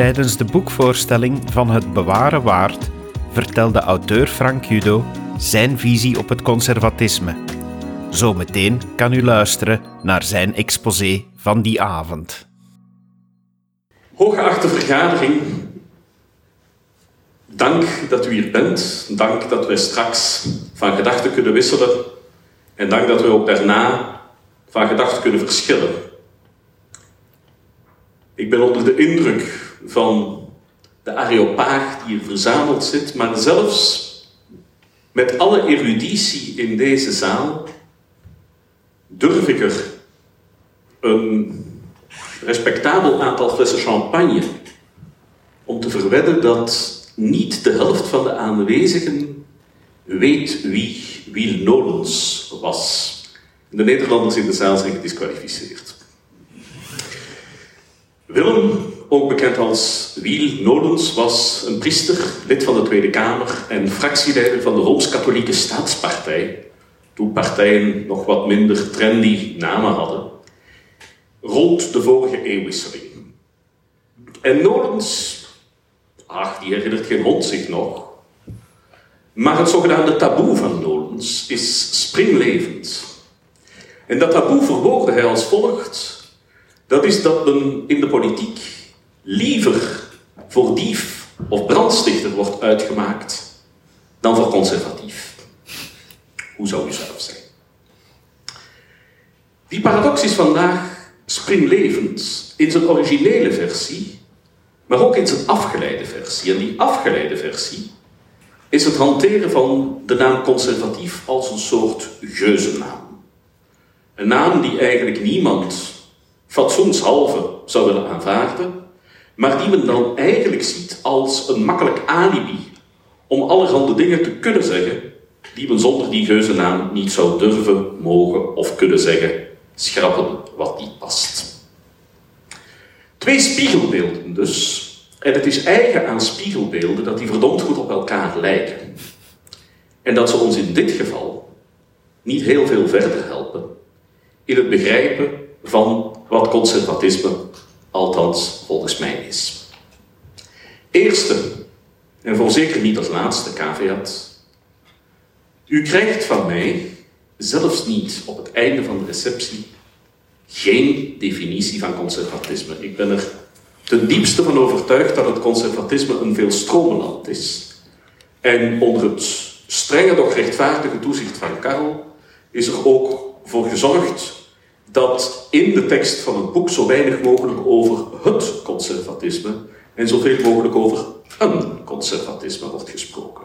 Tijdens de boekvoorstelling van Het Bewaren Waard vertelde auteur Frank Judo zijn visie op het conservatisme. Zometeen kan u luisteren naar zijn exposé van die avond. Hooggeachte vergadering, dank dat u hier bent. Dank dat wij straks van gedachten kunnen wisselen. En dank dat we ook daarna van gedachten kunnen verschillen. Ik ben onder de indruk van de areopaag die hier verzameld zit, maar zelfs met alle eruditie in deze zaal durf ik er een respectabel aantal flessen champagne om te verwedden dat niet de helft van de aanwezigen weet wie Wiel Nolens was. De Nederlanders in de zaal zijn gedisqualificeerd. Willem, ook bekend als Wiel Nolens, was een priester, lid van de Tweede Kamer en fractieleider van de Rooms-Katholieke Staatspartij, toen partijen nog wat minder trendy namen hadden, rond de vorige eeuwwisseling. En Nolens, ach, die herinnert geen hond zich nog, maar het zogenaamde taboe van Nolens is springlevend. En dat taboe verwoordde hij als volgt. Dat is dat men in de politiek liever voor dief of brandstichter wordt uitgemaakt dan voor conservatief. Hoe zou u zelf zijn? Die paradox is vandaag springlevend in zijn originele versie, maar ook in zijn afgeleide versie. En die afgeleide versie is het hanteren van de naam conservatief als een soort geuzennaam. Een naam die eigenlijk niemand fatsoenshalve zou willen aanvaarden, maar die men dan eigenlijk ziet als een makkelijk alibi om allerhande dingen te kunnen zeggen die men zonder die geuzennaam niet zou durven, mogen of kunnen zeggen, schrappen wat niet past. Twee spiegelbeelden dus, en het is eigen aan spiegelbeelden dat die verdomd goed op elkaar lijken. En dat ze ons in dit geval niet heel veel verder helpen in het begrijpen van wat conservatisme althans volgens mij is. Eerste, en voorzeker niet als laatste caveat, u krijgt van mij, zelfs niet op het einde van de receptie, geen definitie van conservatisme. Ik ben er ten diepste van overtuigd dat het conservatisme een veelstromenland is. En onder het strenge, doch rechtvaardige toezicht van Karel is er ook voor gezorgd dat in de tekst van het boek zo weinig mogelijk over het conservatisme en zoveel mogelijk over een conservatisme wordt gesproken.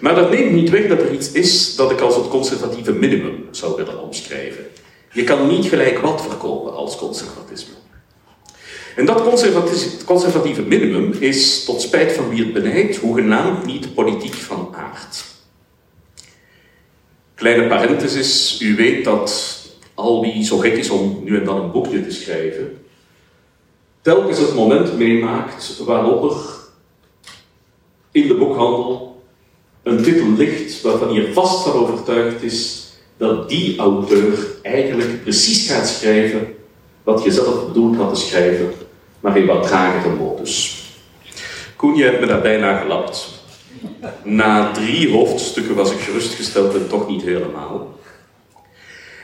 Maar dat neemt niet weg dat er iets is dat ik als het conservatieve minimum zou willen omschrijven. Je kan niet gelijk wat verkopen als conservatisme. En dat conservatieve minimum is, tot spijt van wie het benijdt, hoegenaamd niet politiek van aard. Kleine parenthesis, u weet dat al wie zo gek is om nu en dan een boekje te schrijven, telkens het moment meemaakt waarop er in de boekhandel een titel ligt waarvan je vast van overtuigd is dat die auteur eigenlijk precies gaat schrijven wat je zelf bedoeld had te schrijven, maar in wat tragere modus. Koen, je hebt me daar bijna gelapt. Na drie hoofdstukken was ik gerustgesteld en toch niet helemaal.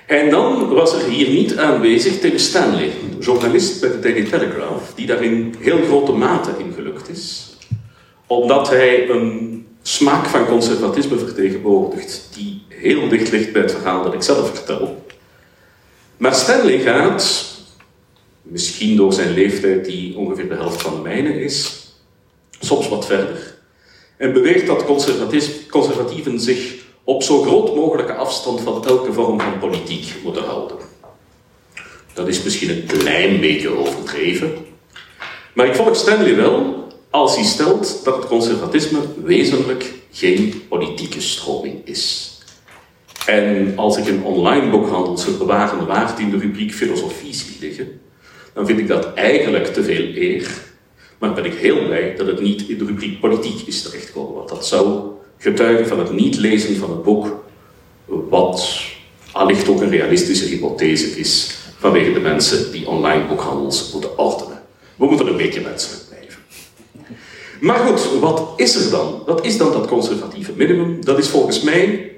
En dan was er hier niet aanwezig Tim Stanley, journalist bij de Daily Telegraph, die daar in heel grote mate in gelukt is, omdat hij een smaak van conservatisme vertegenwoordigt, die heel dicht ligt bij het verhaal dat ik zelf vertel. Maar Stanley gaat, misschien door zijn leeftijd die ongeveer de helft van de mijne is, soms wat verder, en beweert dat conservatieven zich op zo groot mogelijke afstand van elke vorm van politiek moeten houden. Dat is misschien een klein beetje overdreven, maar ik volg Stanley wel als hij stelt dat het conservatisme wezenlijk geen politieke stroming is. En als ik een online boekhandel zou bewaren waard in de rubriek filosofie zie liggen, dan vind ik dat eigenlijk te veel eer. Maar ben ik heel blij dat het niet in de rubriek politiek is terechtgekomen, want dat zou getuigen van het niet lezen van het boek, wat allicht ook een realistische hypothese is vanwege de mensen die online boekhandels moeten ordenen. We moeten een beetje menselijk blijven. Maar goed, wat is er dan? Wat is dan dat conservatieve minimum? Dat is volgens mij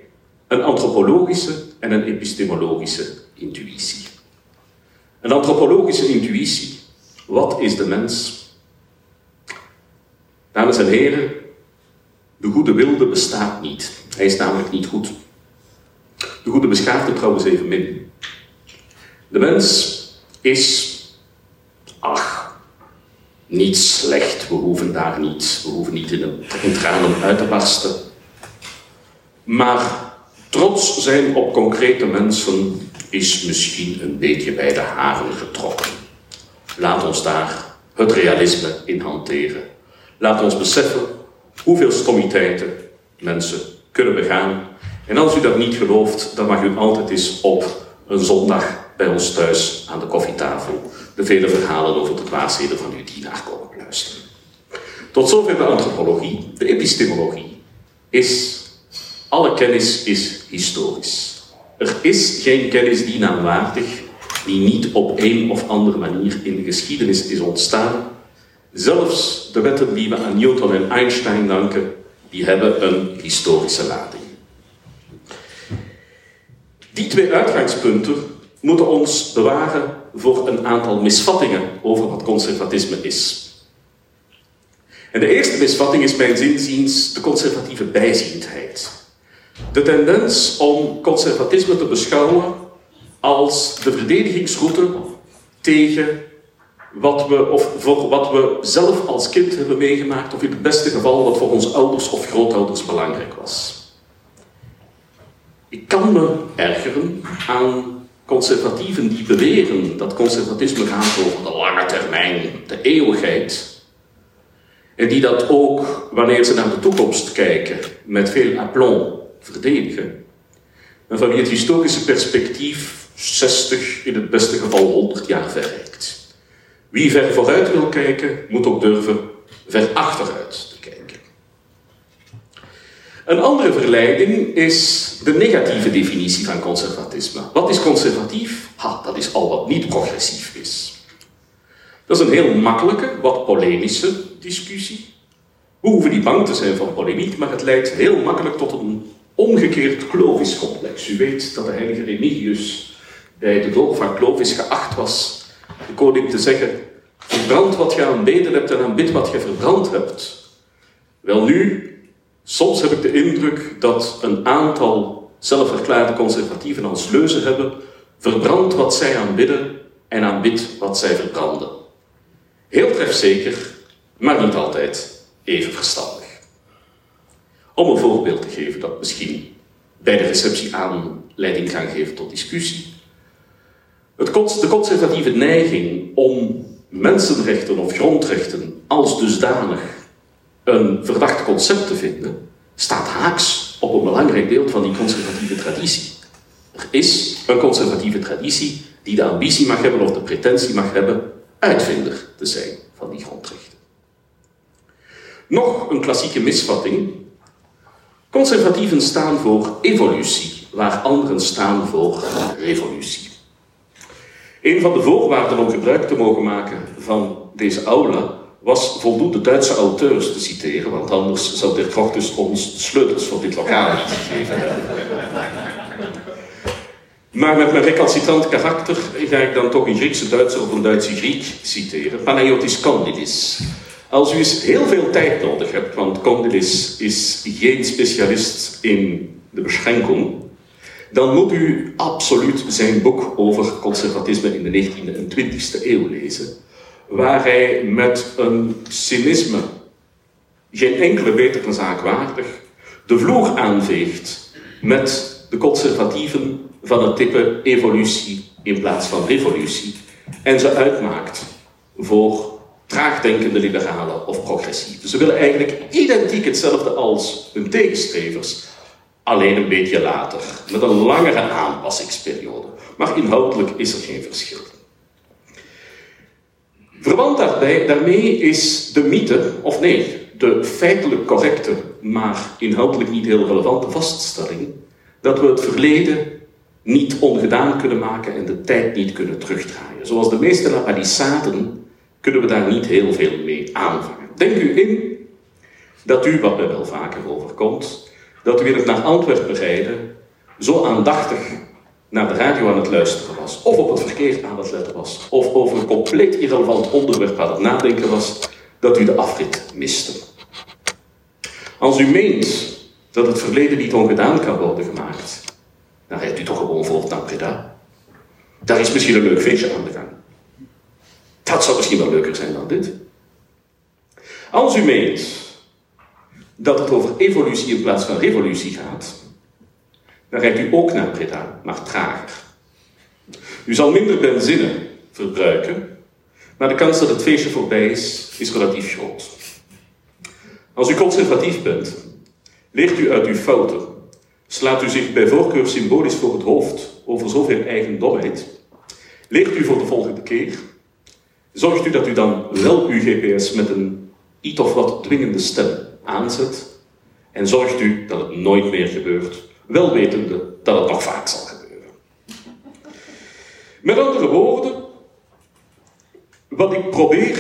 een antropologische en een epistemologische intuïtie. Een antropologische intuïtie. Wat is de mens? Dames en heren, de goede wilde bestaat niet. Hij is namelijk niet goed. De goede beschaafde trouwens evenmin. De mens is, ach, niet slecht. We hoeven daar niet, we hoeven niet in, een, in tranen uit te barsten. Maar trots zijn op concrete mensen is misschien een beetje bij de haren getrokken. Laat ons daar het realisme in hanteren. Laat ons beseffen hoeveel stommiteiten mensen kunnen begaan. En als u dat niet gelooft, dan mag u altijd eens op een zondag bij ons thuis aan de koffietafel de vele verhalen over de dwaasheden van uw dienaar komen luisteren. Tot zover de antropologie. De epistemologie is, alle kennis is historisch. Er is geen kennis die naamwaardig, die niet op een of andere manier in de geschiedenis is ontstaan. Zelfs de wetten die we aan Newton en Einstein danken, die hebben een historische lading. Die twee uitgangspunten moeten ons bewaren voor een aantal misvattingen over wat conservatisme is. En de eerste misvatting is mijn zinziens de conservatieve bijziendheid. De tendens om conservatisme te beschouwen als de verdedigingsroute tegen wat we, of voor wat we zelf als kind hebben meegemaakt, of in het beste geval wat voor onze ouders of grootouders belangrijk was. Ik kan me ergeren aan conservatieven die beweren dat conservatisme gaat over de lange termijn, de eeuwigheid. En die dat ook, wanneer ze naar de toekomst kijken, met veel aplomb verdedigen. En van wie het historische perspectief 60, in het beste geval 100 jaar verrijkt. Wie ver vooruit wil kijken, moet ook durven ver achteruit te kijken. Een andere verleiding is de negatieve definitie van conservatisme. Wat is conservatief? Ha, dat is al wat niet progressief is. Dat is een heel makkelijke, wat polemische discussie. We hoeven niet bang te zijn van polemiek, maar het leidt heel makkelijk tot een omgekeerd Clovis-complex. U weet dat de heilige Remigius bij de doop van Clovis geacht was de koning te zeggen: Verbrand wat je aanbeden hebt en aanbid wat je verbrand hebt. Wel nu, soms heb ik de indruk dat een aantal zelfverklaarde conservatieven als leuze hebben: verbrand wat zij aanbidden en aanbid wat zij verbranden. Heel trefzeker, maar niet altijd even verstandig. Om een voorbeeld te geven dat misschien bij de receptie aanleiding kan geven tot discussie. Het, de conservatieve neiging om mensenrechten of grondrechten als dusdanig een verdacht concept te vinden, staat haaks op een belangrijk deel van die conservatieve traditie. Er is een conservatieve traditie die de ambitie mag hebben of de pretentie mag hebben uitvinder te zijn van die grondrechten. Nog een klassieke misvatting. Conservatieven staan voor evolutie, waar anderen staan voor revolutie. Een van de voorwaarden om gebruik te mogen maken van deze aula was voldoende Duitse auteurs te citeren, want anders zou Dirk dus ons sleutels voor dit lokaal hebben. Maar met mijn recalcitrant karakter ga ik dan toch een Griekse Duitser of een Duitse Griek citeren, Panayotis Kondidis. Als u eens heel veel tijd nodig hebt, want Kondidis is geen specialist in de beschenking, dan moet u absoluut zijn boek over conservatisme in de 19e en 20e eeuw lezen, waar hij met een cynisme, geen enkele betere zaak waardig, de vloer aanveegt met de conservatieven van het type evolutie in plaats van revolutie en ze uitmaakt voor traagdenkende liberalen of progressieven. Ze willen eigenlijk identiek hetzelfde als hun tegenstrevers, alleen een beetje later, met een langere aanpassingsperiode. Maar inhoudelijk is er geen verschil. Verwant daarbij, daarmee is de mythe, of nee, de feitelijk correcte, maar inhoudelijk niet heel relevante vaststelling, dat we het verleden niet ongedaan kunnen maken en de tijd niet kunnen terugdraaien. Zoals de meeste lapalissaden kunnen we daar niet heel veel mee aanvangen. Denk u in dat u, wat mij wel vaker overkomt, dat u in het naar Antwerpen rijden zo aandachtig naar de radio aan het luisteren was, of op het verkeer aan het letten was, of over een compleet irrelevant onderwerp aan het nadenken was, dat u de afrit miste. Als u meent dat het verleden niet ongedaan kan worden gemaakt, dan rijdt u toch gewoon voort naar. Daar is misschien een leuk feestje aan de gang. Dat zou misschien wel leuker zijn dan dit. Als u meent dat het over evolutie in plaats van revolutie gaat, dan rijdt u ook naar Breda, maar trager. U zal minder benzine verbruiken, maar de kans dat het feestje voorbij is, is relatief groot. Als u conservatief bent, leert u uit uw fouten, slaat u zich bij voorkeur symbolisch voor het hoofd over zoveel eigendomheid, leert u voor de volgende keer, zorgt u dat u dan wel uw GPS met een iets of wat dwingende stem aanzet en zorgt u dat het nooit meer gebeurt, wel wetende dat het nog vaak zal gebeuren. Met andere woorden, wat ik probeer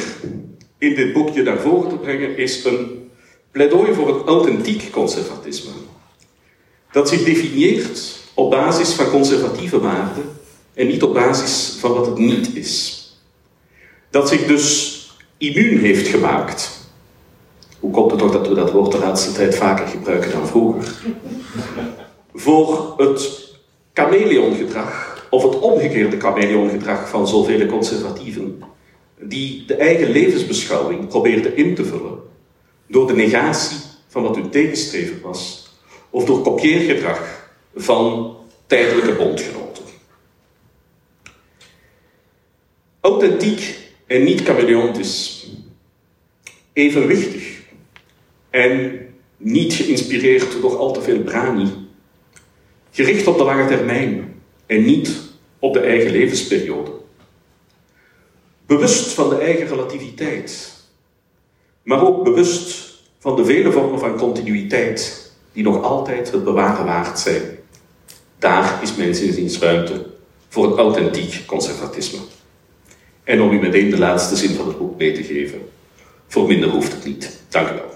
in dit boekje naar voren te brengen is een pleidooi voor het authentiek conservatisme. Dat zich definieert op basis van conservatieve waarden en niet op basis van wat het niet is. Dat zich dus immuun heeft gemaakt. Hoe komt het toch dat we dat woord de laatste tijd vaker gebruiken dan vroeger? Voor het chameleongedrag, of het omgekeerde chameleongedrag van zoveel conservatieven, die de eigen levensbeschouwing probeerden in te vullen door de negatie van wat hun tegenstreven was, of door kopieergedrag van tijdelijke bondgenoten. Authentiek en niet chameleontisch, evenwichtig en niet geïnspireerd door al te veel brani, gericht op de lange termijn en niet op de eigen levensperiode. Bewust van de eigen relativiteit, maar ook bewust van de vele vormen van continuïteit die nog altijd het bewaren waard zijn. Daar is mijn zinziens ruimte voor een authentiek conservatisme. En om u meteen de laatste zin van het boek mee te geven, voor minder hoeft het niet. Dank u wel.